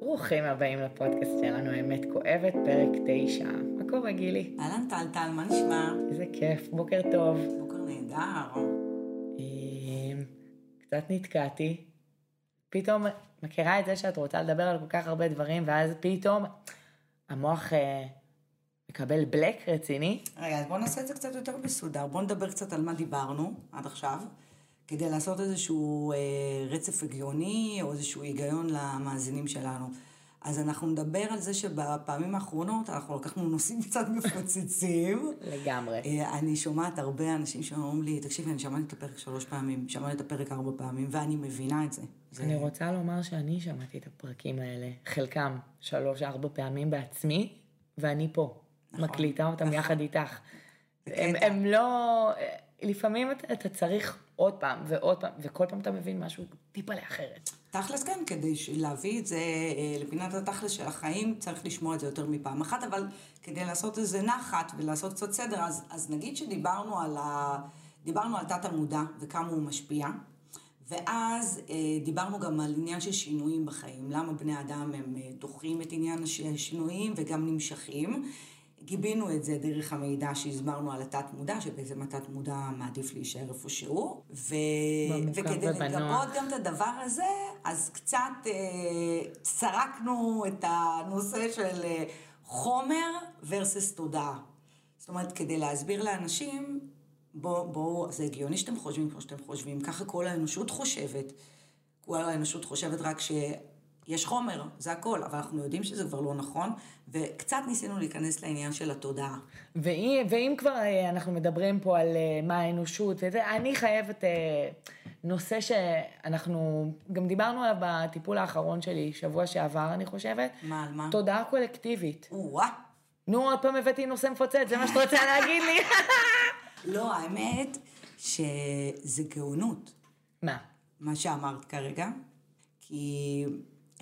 ברוכים הבאים לפודקאסט שלנו, האמת כואבת, פרק 9. מה קורה, גילי? אהלן טלטל, מה נשמע? איזה כיף, בוקר טוב. בוקר נהדר. אמ, קצת נתקעתי. פתאום, מכירה את זה שאת רוצה לדבר על כל כך הרבה דברים, ואז פתאום המוח אה, מקבל בלק רציני. רגע, אז בואו נעשה את זה קצת יותר מסודר. בואו נדבר קצת על מה דיברנו עד עכשיו, כדי לעשות איזשהו אה, רצף הגיוני, או איזשהו היגיון למאזינים שלנו. אז אנחנו נדבר על זה שבפעמים האחרונות אנחנו לקחנו נושאים קצת מפוצצים. לגמרי. אה, אני שומעת הרבה אנשים שאומרים לי, תקשיבי, אני שמעתי את הפרק שלוש פעמים, שמעתי את הפרק ארבע פעמים, ואני מבינה את זה. זה... אני רוצה לומר שאני שמעתי את הפרקים האלה, חלקם שלוש-ארבע פעמים בעצמי, ואני פה, נכון, מקליטה אותם נכון. יחד איתך. הם. הם לא... לפעמים אתה, אתה צריך עוד פעם ועוד פעם, וכל פעם אתה מבין משהו טיפה לאחרת. תכלס כן, כדי להביא את זה אה, לפינת התכלס של החיים, צריך לשמוע את זה יותר מפעם אחת, אבל כדי לעשות איזה נחת ולעשות קצת סדר, אז, אז נגיד שדיברנו על, ה... דיברנו על תת המודע וכמה הוא משפיע, ואז אה, דיברנו גם על עניין של שינויים בחיים, למה בני אדם הם אה, דוחים את עניין הש- השינויים וגם נמשכים. גיבינו את זה דרך המידע שהסברנו על התת מודע, שבעצם התת מודע מעדיף להישאר איפה שהוא, ו... וכדי. לגבות גם את הדבר הזה, אז קצת אה, סרקנו את הנושא של אה, חומר versus תודעה. זאת אומרת, כדי להסביר לאנשים, בואו, בוא, זה הגיוני שאתם חושבים כמו שאתם חושבים, ככה כל האנושות חושבת. כל האנושות חושבת רק שיש חומר, זה הכל, אבל אנחנו יודעים שזה כבר לא נכון, וקצת ניסינו להיכנס לעניין של התודעה. ואם, ואם כבר אה, אנחנו מדברים פה על אה, מה האנושות, וזה, אני חייבת אה, נושא שאנחנו גם דיברנו עליו בטיפול האחרון שלי, שבוע שעבר, אני חושבת. מה, על מה? תודעה קולקטיבית. או-אה. נו, עוד פעם הבאתי נושא מפוצץ, זה מה שאת רוצה להגיד לי? לא, האמת שזה גאונות. מה? מה שאמרת כרגע, כי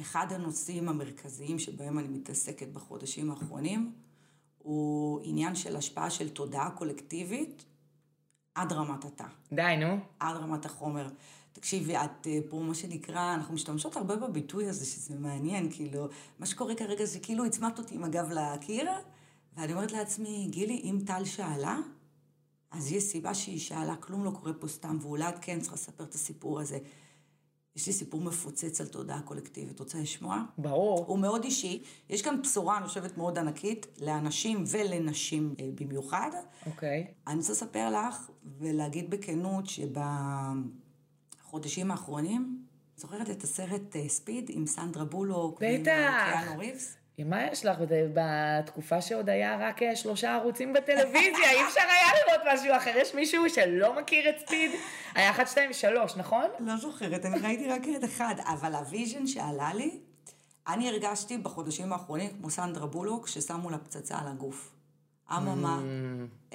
אחד הנושאים המרכזיים שבהם אני מתעסקת בחודשים האחרונים, הוא עניין של השפעה של תודעה קולקטיבית עד רמת התא, די, נו. עד רמת החומר. תקשיבי, את אה, פה, מה שנקרא, אנחנו משתמשות הרבה בביטוי הזה, שזה מעניין, כאילו, מה שקורה כרגע זה כאילו הצמדת אותי עם הגב לקיר, ואני אומרת לעצמי, גילי, אם טל שאלה, אז יש סיבה שהיא שאלה, כלום לא קורה פה סתם, ואולי את כן צריכה לספר את הסיפור הזה. יש לי סיפור מפוצץ על תודעה קולקטיבית, רוצה לשמוע? ברור. הוא מאוד אישי. יש כאן בשורה, אני חושבת, מאוד ענקית, לאנשים ולנשים אה, במיוחד. אוקיי. אני רוצה לספר לך ולהגיד בכנות שבחודשים האחרונים, זוכרת את הסרט אה, ספיד עם סנדרה בולוק? ועם, בטח. אה, קיאנו ריבס? מה יש לך בת- בתקופה שעוד היה רק אה, שלושה ערוצים בטלוויזיה, אי אפשר היה לראות משהו אחר. יש מישהו שלא מכיר את Speed? היה 1, 2, 3, נכון? לא זוכרת, אני ראיתי רק את אחד, אבל ה vision שעלה לי, אני הרגשתי בחודשים האחרונים כמו סנדרה בולוק, ששמו לה פצצה על הגוף. אממה,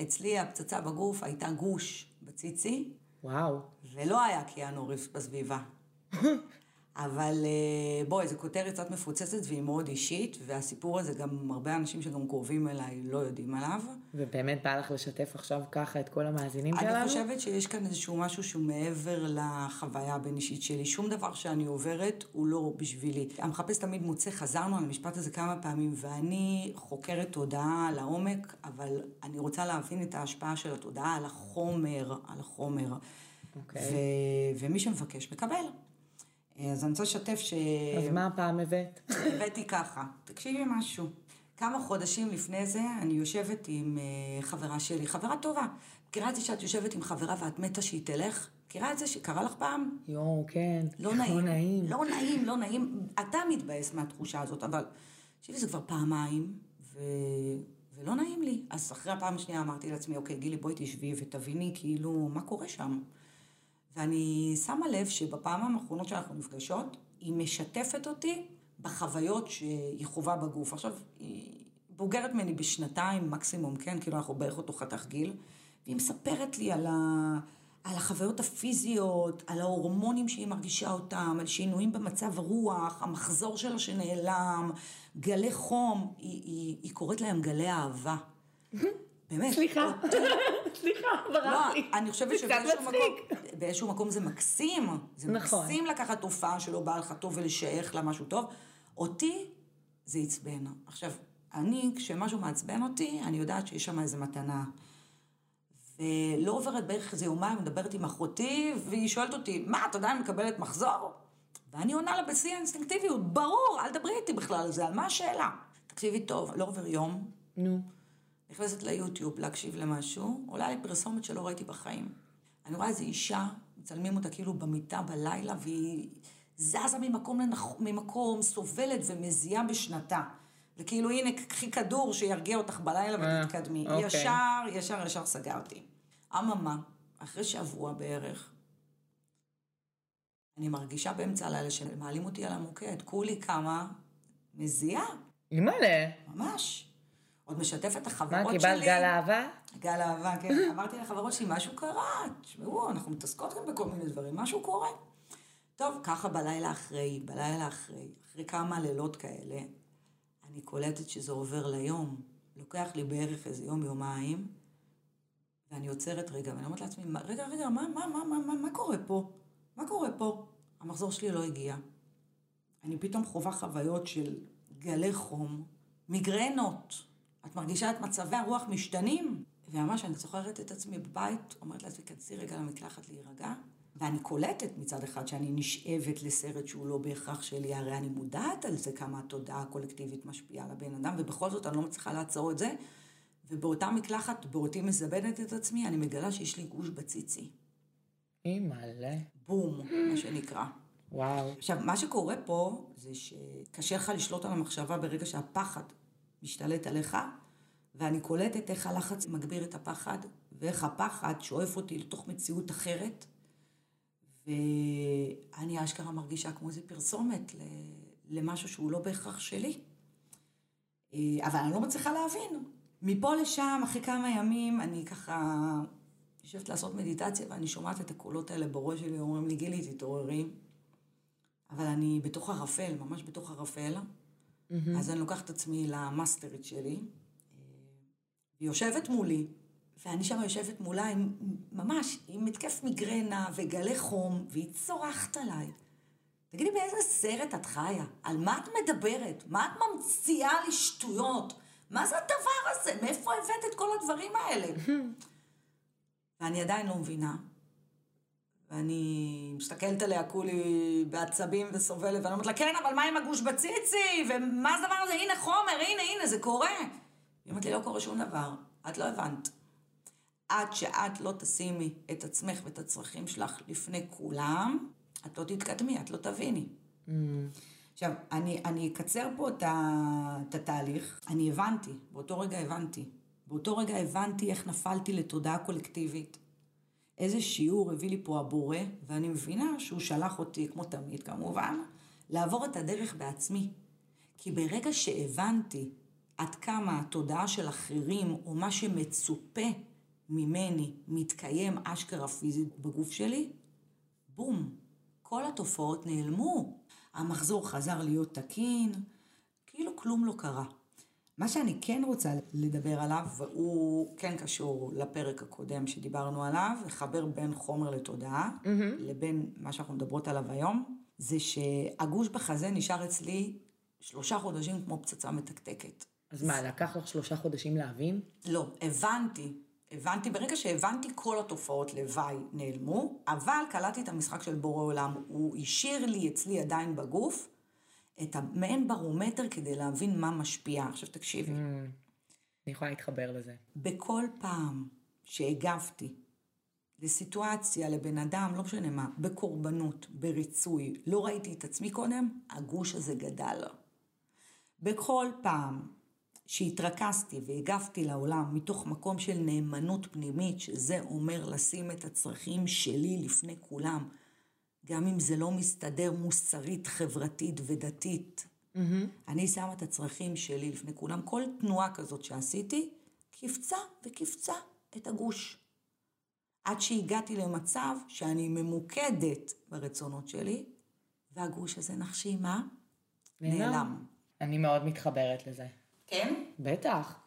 אצלי הפצצה בגוף הייתה גוש בציצי, וואו. ולא היה קיאנו ריבס בסביבה. אבל אה, בואי, זו כותרת קצת מפוצצת והיא מאוד אישית, והסיפור הזה גם הרבה אנשים שגם קרובים אליי לא יודעים עליו. ובאמת בא לך לשתף עכשיו ככה את כל המאזינים שלנו? אני חושבת שיש כאן איזשהו משהו שהוא מעבר לחוויה הבין-אישית שלי. שום דבר שאני עוברת הוא לא בשבילי. המחפש תמיד מוצא, חזרנו על המשפט הזה כמה פעמים, ואני חוקרת תודעה לעומק, אבל אני רוצה להבין את ההשפעה של התודעה על החומר, על החומר. אוקיי. ו... ומי שמבקש מקבל. אז אני רוצה לשתף ש... אז מה הפעם הבאת? הבאתי ככה, תקשיבי משהו. כמה חודשים לפני זה, אני יושבת עם אה, חברה שלי, חברה טובה. מכירה את זה שאת יושבת עם חברה ואת מתה שהיא תלך? מכירה את זה שקרה לך פעם? יואו, כן. לא נעים. לא נעים. לא נעים, לא נעים. אתה מתבאס מהתחושה הזאת, אבל... תקשיבי, זה כבר פעמיים, ו... ולא נעים לי. אז אחרי הפעם השנייה אמרתי לעצמי, אוקיי, גילי, בואי תשבי ותביני כאילו מה קורה שם. ואני שמה לב שבפעמים האחרונות שאנחנו נפגשות, היא משתפת אותי בחוויות שהיא חווה בגוף. עכשיו, היא בוגרת ממני בשנתיים מקסימום, כן? כאילו אנחנו בערך אותו חתך גיל, והיא מספרת לי על, ה... על החוויות הפיזיות, על ההורמונים שהיא מרגישה אותם, על שינויים במצב רוח, המחזור שלה שנעלם, גלי חום, היא, היא, היא קוראת להם גלי אהבה. באמת. סליחה, אותי- לא, ברח לי. אני חושבת שבאיזשהו. מקום, באיזשהו מקום זה מקסים. זה נכון. מקסים לקחת תופעה שלא באה לך טוב ולשייך לה משהו טוב. אותי זה עצבן. עכשיו, אני, כשמשהו מעצבן אותי, אני יודעת שיש שם איזו מתנה. ולא עוברת בערך איזה יומיים, מדברת עם אחותי, והיא שואלת אותי, מה, אתה עדיין מקבלת מחזור? ואני עונה לה בשיא האינסטינקטיביות, ברור, אל דברי איתי בכלל על זה, על מה השאלה? תקשיבי טוב, לא עובר יום, נו. נכנסת ליוטיוב להקשיב למשהו, עולה לי פרסומת שלא ראיתי בחיים. אני רואה איזו אישה, מצלמים אותה כאילו במיטה בלילה, והיא זזה ממקום לנח... ממקום, סובלת ומזיעה בשנתה. וכאילו, הנה, קחי כדור שירגיע אותך בלילה אה, ותתקדמי. אוקיי. ישר, ישר, ישר סגרתי. אממה, אחרי שבוע בערך, אני מרגישה באמצע הלילה שמעלים אותי על המוקד. כולי קמה, מזיעה, אימא'לה. ממש. עוד משתפת את מה, החברות שלי. קיבלת גל אהבה? גל אהבה, כן. אמרתי לחברות שלי, משהו קרה. תשמעו, אנחנו מתעסקות גם בכל מיני דברים, משהו קורה. טוב, ככה בלילה אחרי, בלילה אחרי, אחרי כמה לילות כאלה, אני קולטת שזה עובר ליום. לוקח לי בערך איזה יום, יומיים, ואני עוצרת רגע, ואני אומרת לעצמי, "מה- רגע, רגע, מה, מה, מה, מה, מה, מה קורה פה? מה קורה פה? המחזור שלי לא הגיע. אני פתאום חווה חוויות של גלי חום, מיגרנות. את מרגישה את מצבי הרוח משתנים? וממש אני זוכרת את עצמי בבית, אומרת לעצמי, כנסי רגע למקלחת להירגע. ואני קולטת מצד אחד שאני נשאבת לסרט שהוא לא בהכרח שלי, הרי אני מודעת על זה כמה התודעה הקולקטיבית משפיעה על הבן אדם, ובכל זאת אני לא מצליחה לעצור את זה. ובאותה מקלחת, בעודי מזבנת את עצמי, אני מגלה שיש לי גוש בציצי. אימא'לה. בום, מה שנקרא. וואו. עכשיו, מה שקורה פה זה שקשה לך לשלוט על המחשבה ברגע שהפחד משתלט עליך, ואני קולטת איך הלחץ מגביר את הפחד, ואיך הפחד שואף אותי לתוך מציאות אחרת, ואני אשכרה מרגישה כמו איזה פרסומת למשהו שהוא לא בהכרח שלי. אה, אבל אני לא מצליחה להבין. מפה לשם, אחרי כמה ימים, אני ככה יושבת לעשות מדיטציה, ואני שומעת את הקולות האלה בראש שלי, אומרים לי, גילי, תתעוררי. אבל אני בתוך ערפל, ממש בתוך ערפל. אז אני לוקחת את עצמי למאסטרית שלי, היא יושבת מולי, ואני שם יושבת מולה עם, ממש, עם התקף מיגרנה וגלי חום, והיא צורחת עליי. תגידי, באיזה סרט את חיה? על מה את מדברת? מה את ממציאה לי שטויות? מה זה הדבר הזה? מאיפה הבאת את כל הדברים האלה? ואני עדיין לא מבינה. ואני מסתכלת עליה כולי בעצבים וסובלת, ואני אומרת לה, כן, אבל מה עם הגוש בציצי? ומה זה הדבר הזה? הנה חומר, הנה, הנה, זה קורה. היא אומרת לי, לא קורה שום דבר, את לא הבנת. עד שאת לא תשימי את עצמך ואת הצרכים שלך לפני כולם, את לא תתקדמי, את לא תביני. עכשיו, אני, אני אקצר פה את, ה, את התהליך. אני הבנתי, באותו רגע הבנתי. באותו רגע הבנתי איך נפלתי לתודעה קולקטיבית. איזה שיעור הביא לי פה הבורא, ואני מבינה שהוא שלח אותי, כמו תמיד כמובן, לעבור את הדרך בעצמי. כי ברגע שהבנתי עד כמה התודעה של אחרים, או מה שמצופה ממני, מתקיים אשכרה פיזית בגוף שלי, בום, כל התופעות נעלמו. המחזור חזר להיות תקין, כאילו כלום לא קרה. מה שאני כן רוצה לדבר עליו, והוא כן קשור לפרק הקודם שדיברנו עליו, לחבר בין חומר לתודעה, mm-hmm. לבין מה שאנחנו מדברות עליו היום, זה שהגוש בחזה נשאר אצלי שלושה חודשים כמו פצצה מתקתקת. אז מה, לקח לך שלושה חודשים להבין? לא, הבנתי. הבנתי, ברגע שהבנתי כל התופעות לוואי נעלמו, אבל קלטתי את המשחק של בורא עולם. הוא השאיר לי אצלי עדיין בגוף את המעין ברומטר כדי להבין מה משפיע. עכשיו תקשיבי, אני יכולה להתחבר לזה. בכל פעם שהגבתי לסיטואציה, לבן אדם, לא משנה מה, בקורבנות, בריצוי, לא ראיתי את עצמי קודם, הגוש הזה גדל. בכל פעם שהתרכזתי והגבתי לעולם מתוך מקום של נאמנות פנימית, שזה אומר לשים את הצרכים שלי לפני כולם, גם אם זה לא מסתדר מוסרית, חברתית ודתית. Mm-hmm. אני שמה את הצרכים שלי לפני כולם. כל תנועה כזאת שעשיתי, קפצה וקפצה את הגוש. עד שהגעתי למצב שאני ממוקדת ברצונות שלי, והגוש הזה נחשי מה? נעלם. אני מאוד מתחברת לזה. כן? בטח.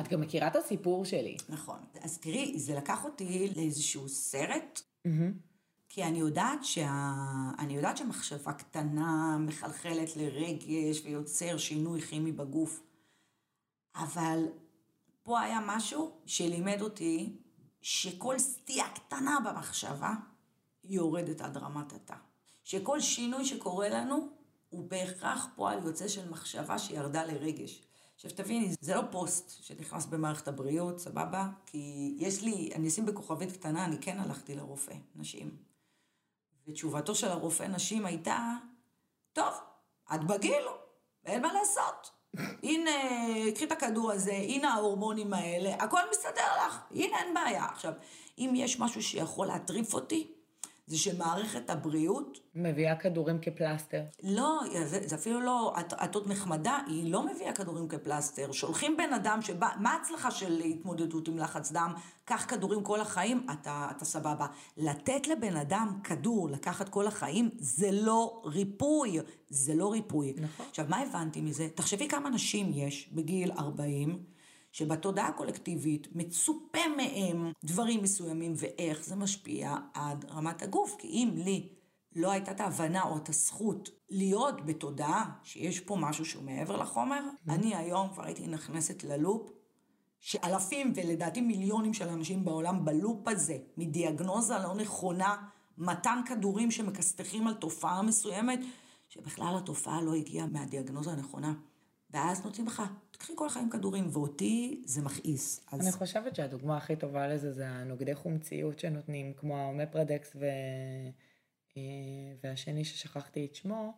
את גם מכירה את הסיפור שלי. נכון. אז תראי, זה לקח אותי לאיזשהו סרט, כי אני יודעת, שה... אני יודעת שמחשבה קטנה מחלחלת לרגש ויוצר שינוי כימי בגוף. אבל פה היה משהו שלימד אותי שכל סטייה קטנה במחשבה יורדת עד רמת התא. שכל שינוי שקורה לנו הוא בהכרח פועל יוצא של מחשבה שירדה לרגש. עכשיו תביני, זה לא פוסט שנכנס במערכת הבריאות, סבבה? כי יש לי, אני אשים בכוכבית קטנה, אני כן הלכתי לרופא נשים. ותשובתו של הרופא נשים הייתה, טוב, את בגיל, אין מה לעשות. הנה, קחי את הכדור הזה, הנה ההורמונים האלה, הכל מסתדר לך, הנה אין בעיה. עכשיו, אם יש משהו שיכול להטריף אותי, זה שמערכת הבריאות... מביאה כדורים כפלסטר. לא, זה, זה אפילו לא, את, את עוד נחמדה, היא לא מביאה כדורים כפלסטר. שולחים בן אדם שבא, מה ההצלחה של התמודדות עם לחץ דם? קח כדורים כל החיים, אתה, אתה סבבה. לתת לבן אדם כדור לקחת כל החיים, זה לא ריפוי. זה לא ריפוי. נכון. עכשיו, מה הבנתי מזה? תחשבי כמה נשים יש בגיל 40, שבתודעה הקולקטיבית מצופה מהם דברים מסוימים ואיך זה משפיע עד רמת הגוף. כי אם לי לא הייתה את ההבנה או את הזכות להיות בתודעה שיש פה משהו שהוא מעבר לחומר, mm-hmm. אני היום כבר הייתי נכנסת ללופ שאלפים ולדעתי מיליונים של אנשים בעולם בלופ הזה, מדיאגנוזה לא נכונה, מתן כדורים שמכסתחים על תופעה מסוימת, שבכלל התופעה לא הגיעה מהדיאגנוזה הנכונה. ואז נותנים לך, תקחי כל החיים כדורים, ואותי זה מכעיס. אז... אני חושבת שהדוגמה הכי טובה לזה זה הנוגדי חומציות שנותנים, כמו האומפרדקס ו... אה, והשני ששכחתי את שמו,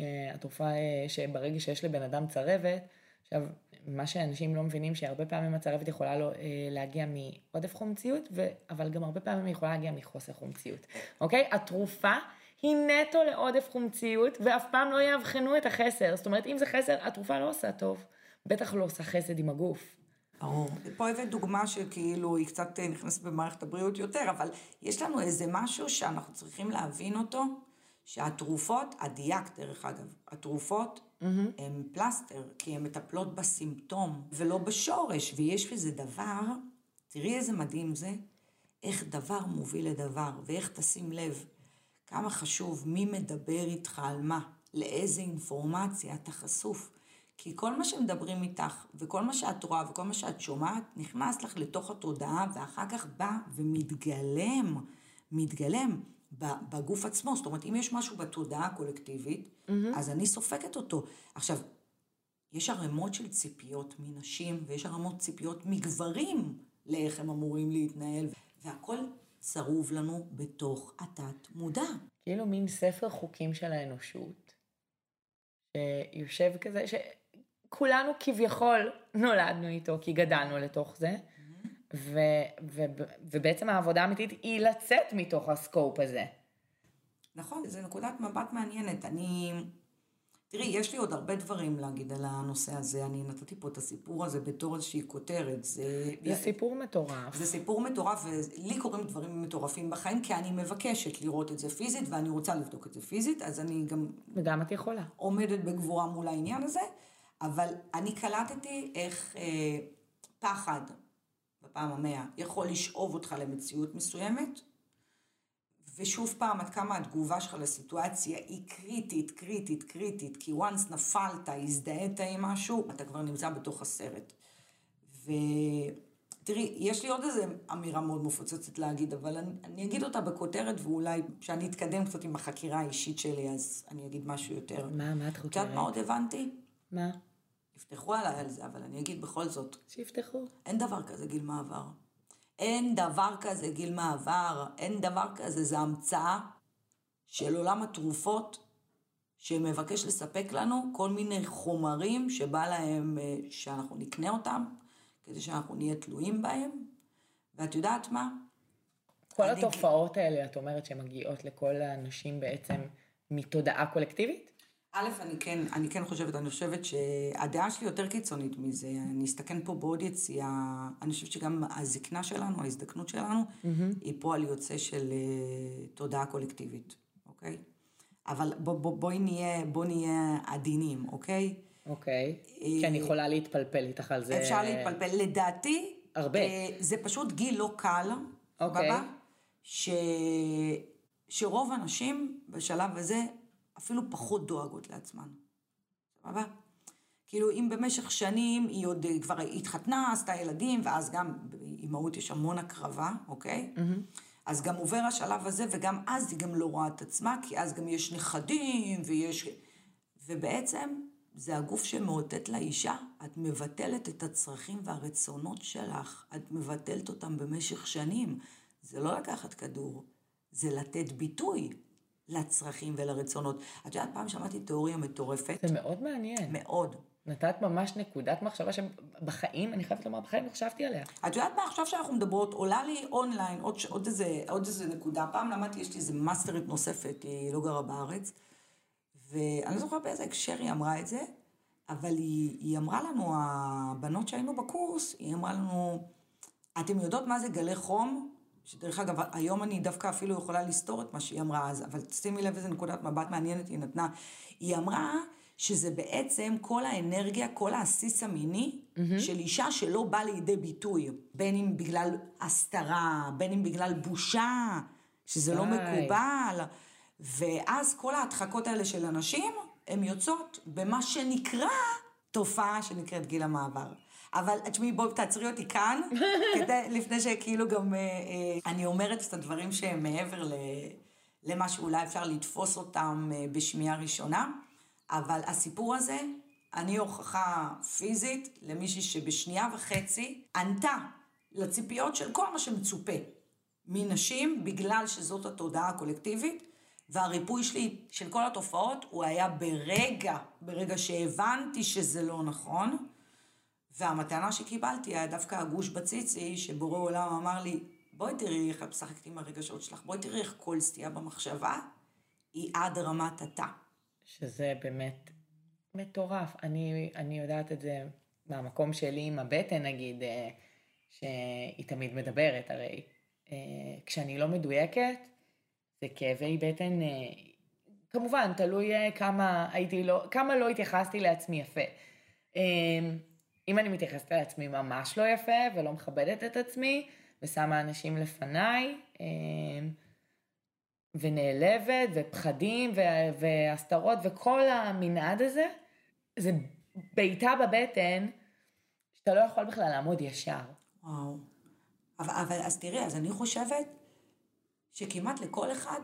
אה, התרופה אה, שברגע שיש לבן אדם צרבת, עכשיו, מה שאנשים לא מבינים שהרבה פעמים הצרבת יכולה לא, להגיע מעודף חומציות, ו... אבל גם הרבה פעמים היא יכולה להגיע מחוסר חומציות, אוקיי? התרופה היא נטו לעודף חומציות, ואף פעם לא יאבחנו את החסר. זאת אומרת, אם זה חסר, התרופה לא עושה טוב. בטח לא עושה חסד עם הגוף. ברור. פה הבאת דוגמה שכאילו היא קצת נכנסת במערכת הבריאות יותר, אבל יש לנו איזה משהו שאנחנו צריכים להבין אותו, שהתרופות, הדייק דרך אגב, התרופות mm-hmm. הן פלסטר, כי הן מטפלות בסימפטום ולא בשורש, ויש בזה דבר, תראי איזה מדהים זה, איך דבר מוביל לדבר, ואיך תשים לב. כמה חשוב מי מדבר איתך על מה, לאיזה אינפורמציה אתה חשוף. כי כל מה שמדברים איתך, וכל מה שאת רואה, וכל מה שאת שומעת, נכנס לך לתוך התודעה, ואחר כך בא ומתגלם, מתגלם בגוף עצמו. זאת אומרת, אם יש משהו בתודעה הקולקטיבית, mm-hmm. אז אני סופגת אותו. עכשיו, יש ערימות של ציפיות מנשים, ויש ערימות ציפיות מגברים לאיך הם אמורים להתנהל, והכל צרוב לנו בתוך התת מודע. כאילו מין ספר חוקים של האנושות, שיושב כזה, שכולנו כביכול נולדנו איתו, כי גדלנו לתוך זה, ו, ו, ובעצם העבודה האמיתית היא לצאת מתוך הסקופ הזה. נכון, זו נקודת מבט מעניינת. אני... תראי, יש לי עוד הרבה דברים להגיד על הנושא הזה. אני נתתי פה את הסיפור הזה בתור איזושהי כותרת. זה, זה סיפור מטורף. זה סיפור מטורף, ולי קורים דברים מטורפים בחיים, כי אני מבקשת לראות את זה פיזית, ואני רוצה לבדוק את זה פיזית, אז אני גם... וגם את יכולה. עומדת בגבורה מול העניין הזה, אבל אני קלטתי איך אה, פחד, בפעם המאה, יכול לשאוב אותך למציאות מסוימת, ושוב פעם, עד כמה התגובה שלך לסיטואציה היא קריטית, קריטית, קריטית, כי once נפלת, הזדהית עם משהו, אתה כבר נמצא בתוך הסרט. ותראי, יש לי עוד איזה אמירה מאוד מפוצצת להגיד, אבל אני, אני אגיד אותה בכותרת, ואולי כשאני אתקדם קצת עם החקירה האישית שלי, אז אני אגיד משהו יותר. מה, מה את חוקרת? את יודעת מה עוד הבנתי? מה? יפתחו עליי על זה, אבל אני אגיד בכל זאת. שיפתחו. אין דבר כזה גיל מעבר. אין דבר כזה גיל מעבר, אין דבר כזה, זה המצאה של עולם התרופות שמבקש לספק לנו כל מיני חומרים שבא להם אה, שאנחנו נקנה אותם, כדי שאנחנו נהיה תלויים בהם. ואת יודעת מה? כל התופעות האלה, את אומרת שמגיעות לכל האנשים בעצם מתודעה קולקטיבית? א', אני כן, אני כן חושבת, אני חושבת שהדעה שלי יותר קיצונית מזה. אני אסתכן פה בעוד יציאה, אני חושבת שגם הזקנה שלנו, ההזדקנות שלנו, mm-hmm. היא פועל יוצא של uh, תודעה קולקטיבית, אוקיי? אבל בוא, בוא, בואי נהיה, בוא נהיה עדינים, אוקיי? אוקיי, כי אני יכולה להתפלפל איתך על זה. אפשר להתפלפל. לדעתי, הרבה. Uh, זה פשוט גיל לא קל, אוקיי. בבא, ש... שרוב הנשים בשלב הזה אפילו פחות דואגות לעצמן. סבבה? כאילו, אם במשך שנים היא עוד אה, כבר התחתנה, עשתה ילדים, ואז גם באימהות יש המון הקרבה, אוקיי? Mm-hmm. אז גם עובר השלב הזה, וגם אז היא גם לא רואה את עצמה, כי אז גם יש נכדים, ויש... ובעצם זה הגוף שמאותת לאישה, את מבטלת את הצרכים והרצונות שלך, את מבטלת אותם במשך שנים. זה לא לקחת כדור, זה לתת ביטוי לצרכים ולרצונות. את יודעת, פעם שמעתי תיאוריה מטורפת. זה מאוד מעניין. מאוד. נתת ממש נקודת מחשבה שבחיים, אני חייבת לומר, בחיים לא חשבתי עליה. את יודעת מה, עכשיו שאנחנו מדברות, עולה לי אונליין עוד, עוד, איזה, עוד איזה נקודה. פעם למדתי, יש לי איזה מאסטרית נוספת, היא לא גרה בארץ, ואני לא זוכרת באיזה הקשר היא אמרה את זה, אבל היא, היא אמרה לנו, הבנות שהיינו בקורס, היא אמרה לנו, אתם יודעות מה זה גלי חום? שדרך אגב, היום אני דווקא אפילו יכולה לסתור את מה שהיא אמרה אז, אבל שימי לב איזה נקודת מבט מעניינת היא נתנה. היא אמרה שזה בעצם כל האנרגיה, כל העסיס המיני mm-hmm. של אישה שלא בא לידי ביטוי, בין אם בגלל הסתרה, בין אם בגלל בושה, שזה לא מקובל, ואז כל ההדחקות האלה של אנשים, הן יוצאות במה שנקרא תופעה שנקראת גיל המעבר. אבל תשמעי, בואי תעצרי אותי כאן, כדי, לפני שכאילו גם אה, אה, אני אומרת את הדברים שהם מעבר ל, למה שאולי אפשר לתפוס אותם אה, בשמיעה ראשונה. אבל הסיפור הזה, אני הוכחה פיזית למישהי שבשנייה וחצי ענתה לציפיות של כל מה שמצופה מנשים, בגלל שזאת התודעה הקולקטיבית, והריפוי שלי של כל התופעות, הוא היה ברגע, ברגע שהבנתי שזה לא נכון, והמתנה שקיבלתי היה דווקא הגוש בציצי, שבורא עולם אמר לי, בואי תראי איך את משחקת עם הרגשות שלך, בואי תראי איך כל סטייה במחשבה היא עד רמת התא. שזה באמת מטורף. אני, אני יודעת את זה מהמקום שלי עם הבטן, נגיד, אה, שהיא תמיד מדברת, הרי אה, כשאני לא מדויקת, זה כאבי בטן, אה, כמובן, תלוי כמה הייתי לא, כמה לא התייחסתי לעצמי יפה. אם אני מתייחסת לעצמי ממש לא יפה ולא מכבדת את עצמי, ושמה אנשים לפניי, ונעלבת, ופחדים, והסתרות, וכל המנעד הזה, זה בעיטה בבטן, שאתה לא יכול בכלל לעמוד ישר. וואו. אבל, אבל אז תראי, אז אני חושבת שכמעט לכל אחד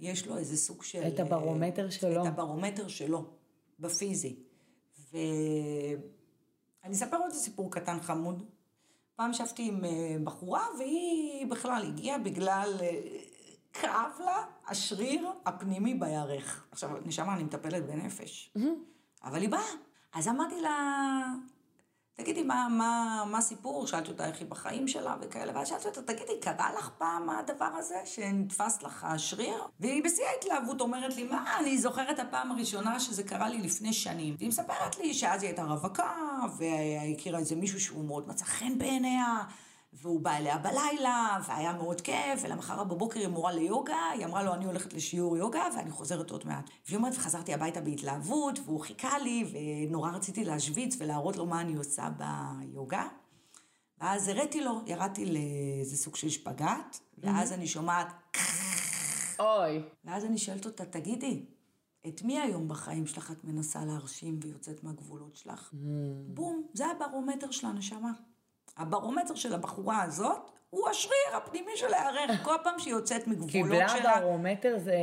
יש לו איזה סוג של... את הברומטר שלו. את הברומטר שלו, בפיזי. ואני אספר עוד סיפור קטן חמוד. פעם ישבתי עם אה, בחורה, והיא בכלל הגיעה בגלל אה, כאב לה השריר הפנימי בירך. עכשיו, נשמה, אני מטפלת בנפש. אבל היא באה. אז אמרתי לה, תגידי, מה, מה, מה הסיפור? שאלתי אותה איך היא בחיים שלה וכאלה, ואז שאלתי אותה, תגידי, קרה לך פעם הדבר הזה שנתפס לך השריר? והיא בשיא ההתלהבות אומרת לי, מה, אני זוכרת הפעם הראשונה שזה קרה לי לפני שנים. והיא מספרת לי שאז היא הייתה רווקה, והכירה איזה מישהו שהוא מאוד מצא חן בעיניה. והוא בא אליה בלילה, והיה מאוד כיף, ולמחרת בבוקר היא מורה ליוגה, היא אמרה לו, אני הולכת לשיעור יוגה, ואני חוזרת עוד מעט. והיא אומרת, וחזרתי הביתה בהתלהבות, והוא חיכה לי, ונורא רציתי להשוויץ ולהראות לו מה אני עושה ביוגה. ואז הראתי לו, ירדתי לאיזה סוג של שפגאט, ואז אני שומעת... אוי. ואז אני שואלת אותה, תגידי, את מי היום בחיים שלך את מנסה להרשים ויוצאת מהגבולות שלך? בום, זה הברומטר של הנשמה. הברומטר של הבחורה הזאת הוא השריר הפנימי של הירך, כל פעם שהיא יוצאת מגבולות שלה. קיבלה ברומטר זה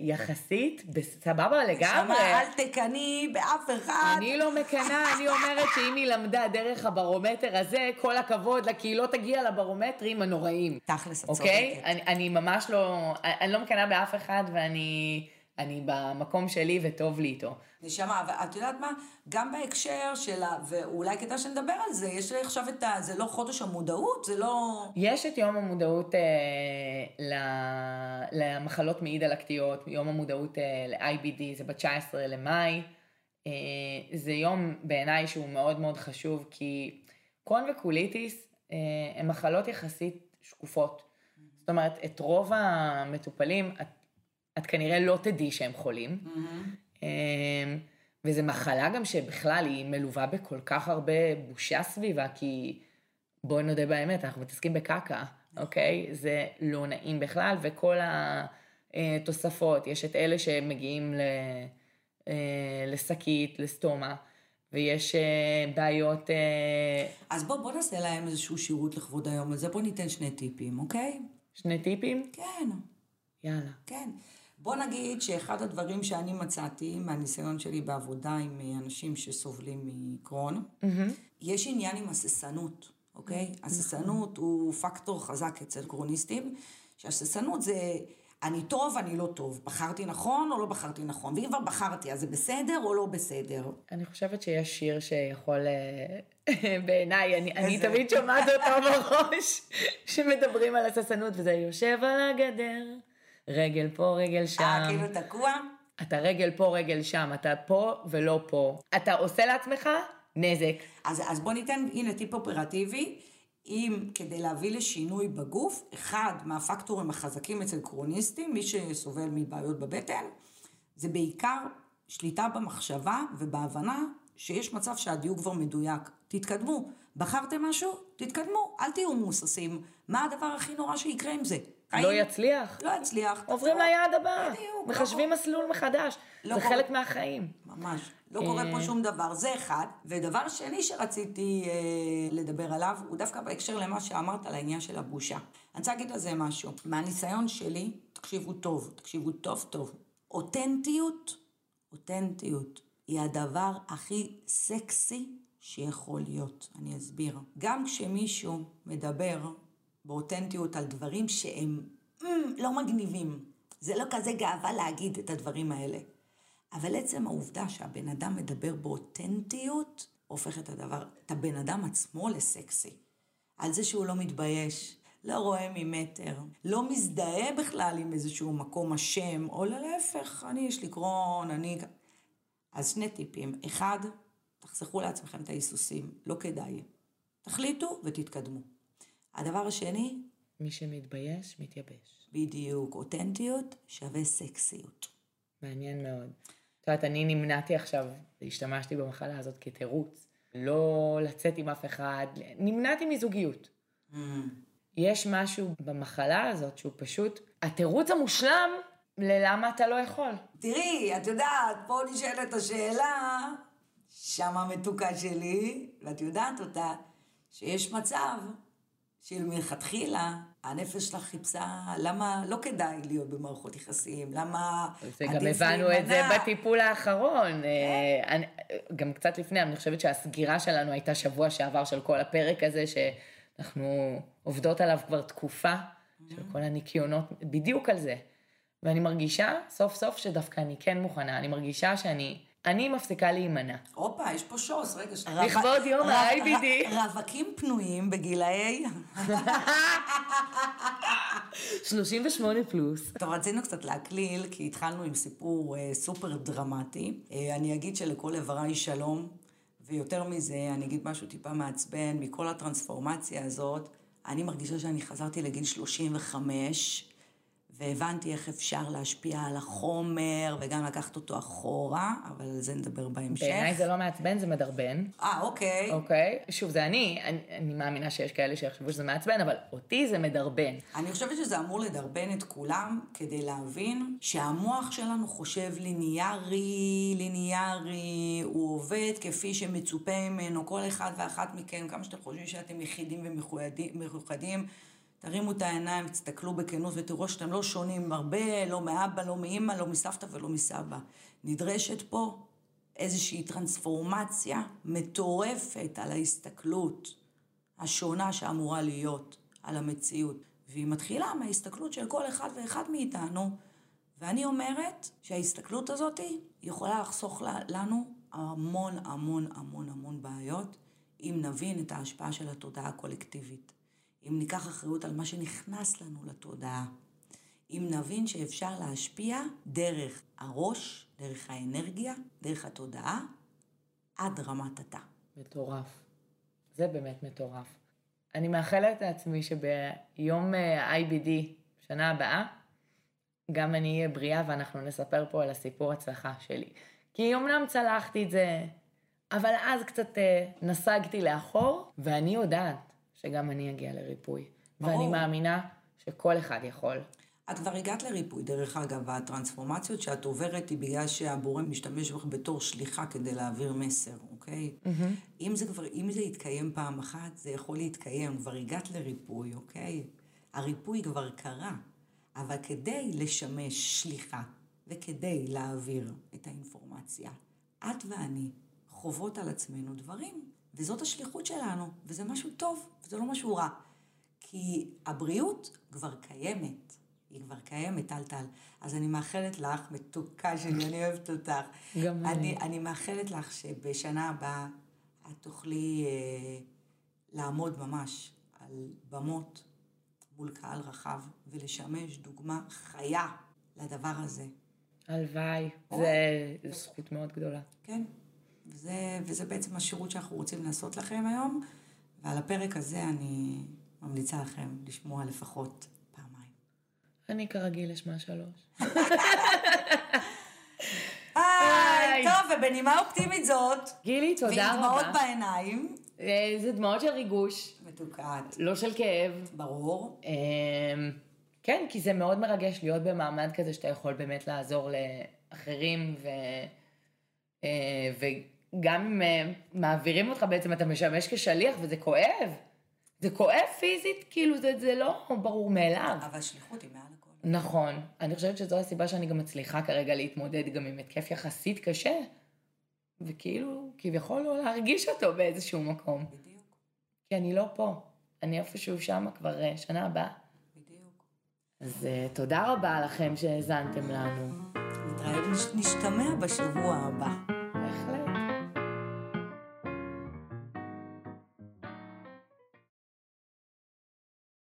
יחסית, סבבה לגמרי. שמה, אל תקני באף אחד. אני לא מקנאה, אני אומרת שאם היא למדה דרך הברומטר הזה, כל הכבוד לה, כי היא לא תגיע לברומטרים הנוראים. תכלס, את צודקת. אוקיי? אני, ממש לא, אני לא מקנאה באף אחד, ואני אני במקום שלי וטוב לי איתו. נשמה, אבל את יודעת מה? גם בהקשר של ה... ואולי כדאי שנדבר על זה, יש לי עכשיו את ה... זה לא חודש המודעות? זה לא... יש את יום המודעות אה, ל... למחלות מעי דלקתיות, יום המודעות אה, ל-IBD, זה ב-19 למאי. אה, זה יום בעיניי שהוא מאוד מאוד חשוב, כי קרון וקוליטיס אה, הם מחלות יחסית שקופות. זאת אומרת, את רוב המטופלים, את, את כנראה לא תדעי שהם חולים. Mm-hmm. אמ, וזו מחלה גם שבכלל היא מלווה בכל כך הרבה בושה סביבה, כי בואי נודה באמת, אנחנו מתעסקים בקקה, אוקיי? זה לא נעים בכלל, וכל אה, תוספות, יש את אלה שמגיעים ל, אה, לשקית, לסטומה, ויש אה, בעיות... אה, אז בוא, בוא נעשה להם איזשהו שירות לכבוד היום הזה, בוא ניתן שני טיפים, אוקיי? שני טיפים? כן, יאללה. כן. בוא נגיד שאחד הדברים שאני מצאתי מהניסיון שלי בעבודה עם אנשים שסובלים מקרון, יש עניין עם הססנות, אוקיי? הססנות הוא פקטור חזק אצל קרוניסטים, שהססנות זה אני טוב, אני לא טוב, בחרתי נכון או לא בחרתי נכון, ואם כבר בחרתי אז זה בסדר או לא בסדר. אני חושבת שיש שיר שיכול, אה, בעיניי, אני, אני? תמיד שומעת אותו בראש, שמדברים על הססנות, וזה יושב על הגדר, רגל פה, רגל שם. אה, כאילו תקוע? אתה רגל פה, רגל שם, אתה פה ולא פה. אתה עושה לעצמך נזק. אז, אז בוא ניתן, הנה טיפ אופרטיבי. אם כדי להביא לשינוי בגוף, אחד מהפקטורים החזקים אצל קרוניסטים, מי שסובל מבעיות בבטן, זה בעיקר שליטה במחשבה ובהבנה שיש מצב שהדיוק כבר מדויק. תתקדמו. בחרתם משהו? תתקדמו. אל תהיו מוססים. מה הדבר הכי נורא שיקרה עם זה? לא יצליח. לא יצליח. עוברים. ליעד הבא. בדיוק, מחשבים לא- מסלול מחדש. לא זה קורה. חלק מהחיים. ממש. לא קורה פה אה. שום דבר, זה אחד. ודבר שני שרציתי אה, לדבר עליו, הוא דווקא בהקשר למה שאמרת על העניין של הבושה. אני רוצה להגיד על זה משהו. מהניסיון שלי, תקשיבו טוב, תקשיבו טוב טוב. אותנטיות, אותנטיות, היא הדבר הכי סקסי שיכול להיות. אני אסביר. גם כשמישהו מדבר באותנטיות על דברים שהם mm, לא מגניבים, זה לא כזה גאווה להגיד את הדברים האלה. אבל עצם העובדה שהבן אדם מדבר באותנטיות, הופך את הדבר, את הבן אדם עצמו לסקסי. על זה שהוא לא מתבייש, לא רואה ממטר, לא מזדהה בכלל עם איזשהו מקום אשם, או להפך, אני יש לי קרון, אני... אז שני טיפים. אחד, תחסכו לעצמכם את ההיסוסים, לא כדאי. תחליטו ותתקדמו. הדבר השני, מי שמתבייש, מתייבש. בדיוק, אותנטיות שווה סקסיות. מעניין מאוד. את יודעת, אני נמנעתי עכשיו, השתמשתי במחלה הזאת כתירוץ, לא לצאת עם אף אחד, נמנעתי מזוגיות. יש משהו במחלה הזאת שהוא פשוט התירוץ המושלם ללמה אתה לא יכול. תראי, את יודעת, פה נשאלת השאלה, שמה המתוקה שלי, ואת יודעת אותה, שיש מצב של מלכתחילה, הנפש שלך חיפשה, למה לא כדאי להיות במערכות יחסים, למה זה גם עדיף הבנו את זה. בטיפול האחרון. אה, אני- גם קצת לפני, אני חושבת שהסגירה שלנו הייתה שבוע שעבר של כל הפרק הזה, שאנחנו עובדות עליו כבר תקופה, של כל הניקיונות, בדיוק על זה. ואני מרגישה סוף סוף שדווקא אני כן מוכנה, אני מרגישה שאני, אני מפסיקה להימנע. הופה, יש פה שוס, רגע. ש- לכבוד יום ה-IBD. רווקים פנויים בגילאי... 38 פלוס. טוב, רצינו קצת להקליל, כי התחלנו עם סיפור אה, סופר דרמטי. אה, אני אגיד שלכל איבריי שלום, ויותר מזה, אני אגיד משהו טיפה מעצבן, מכל הטרנספורמציה הזאת, אני מרגישה שאני חזרתי לגיל 35, והבנתי איך אפשר להשפיע על החומר, וגם לקחת אותו אחורה, אבל על זה נדבר בהמשך. בעיניי זה לא מעצבן, זה מדרבן. אה, אוקיי. אוקיי? שוב, זה אני, אני, אני מאמינה שיש כאלה שיחשבו שזה מעצבן, אבל אותי זה מדרבן. אני חושבת שזה אמור לדרבן את כולם כדי להבין שהמוח שלנו חושב ליניארי, ליניארי, הוא עובד כפי שמצופה ממנו, כל אחד ואחת מכם, כמה שאתם חושבים שאתם יחידים ומאוחדים, תרימו את העיניים, תסתכלו בכנות ותראו שאתם לא שונים הרבה, לא מאבא, לא מאמא, לא מסבתא ולא מסבא. נדרשת פה איזושהי טרנספורמציה מטורפת על ההסתכלות. השונה שאמורה להיות על המציאות. והיא מתחילה מההסתכלות של כל אחד ואחד מאיתנו, ואני אומרת שההסתכלות הזאת יכולה לחסוך לנו המון המון המון המון בעיות, אם נבין את ההשפעה של התודעה הקולקטיבית. אם ניקח אחריות על מה שנכנס לנו לתודעה. אם נבין שאפשר להשפיע דרך הראש, דרך האנרגיה, דרך התודעה, עד רמת התא. מטורף. זה באמת מטורף. אני מאחלת לעצמי שביום אה, IBD, שנה הבאה, גם אני אהיה בריאה ואנחנו נספר פה על הסיפור הצלחה שלי. כי אומנם צלחתי את זה, אבל אז קצת אה, נסגתי לאחור, ואני יודעת שגם אני אגיע לריפוי. ברור. ואני מאמינה שכל אחד יכול. את כבר הגעת לריפוי, דרך אגב, והטרנספורמציות שאת עוברת היא בגלל שהבורא משתמש בך בתור שליחה כדי להעביר מסר, אוקיי? Mm-hmm. אם זה כבר, אם זה יתקיים פעם אחת, זה יכול להתקיים, כבר הגעת לריפוי, אוקיי? הריפוי כבר קרה, אבל כדי לשמש שליחה וכדי להעביר את האינפורמציה, את ואני חוות על עצמנו דברים, וזאת השליחות שלנו, וזה משהו טוב, וזה לא משהו רע. כי הבריאות כבר קיימת. היא כבר קיימת, טל-טל. אז אני מאחלת לך, מתוקה שלי, אני אוהבת אותך. גם אני. אני מאחלת לך שבשנה הבאה את תוכלי אה, לעמוד ממש על במות מול קהל רחב ולשמש דוגמה חיה לדבר הזה. הלוואי, זו זכות מאוד גדולה. כן, וזה, וזה בעצם השירות שאנחנו רוצים לעשות לכם היום, ועל הפרק הזה אני ממליצה לכם לשמוע לפחות אני כרגיל אשמע שלוש. היי, טוב, ובנימה אופטימית זאת. גילי, תודה רבה. ועם דמעות בעיניים. אה, זה דמעות של ריגוש. מתוקעת. לא של כאב. ברור. אמ, כן, כי זה מאוד מרגש להיות במעמד כזה שאתה יכול באמת לעזור לאחרים, ו... אה, וגם אם אה, מעבירים אותך בעצם, אתה משמש כשליח, וזה כואב. זה כואב פיזית, כאילו זה, זה לא ברור מאליו. אבל שליחות היא מעל הכל. נכון. אני חושבת שזו הסיבה שאני גם מצליחה כרגע להתמודד גם עם התקף יחסית קשה, וכאילו, כביכול לא להרגיש אותו באיזשהו מקום. בדיוק. כי אני לא פה. אני איפשהו שם כבר אה, שנה הבאה. בדיוק. אז uh, תודה רבה לכם שהאזנתם לנו. נשתמע בשבוע הבא.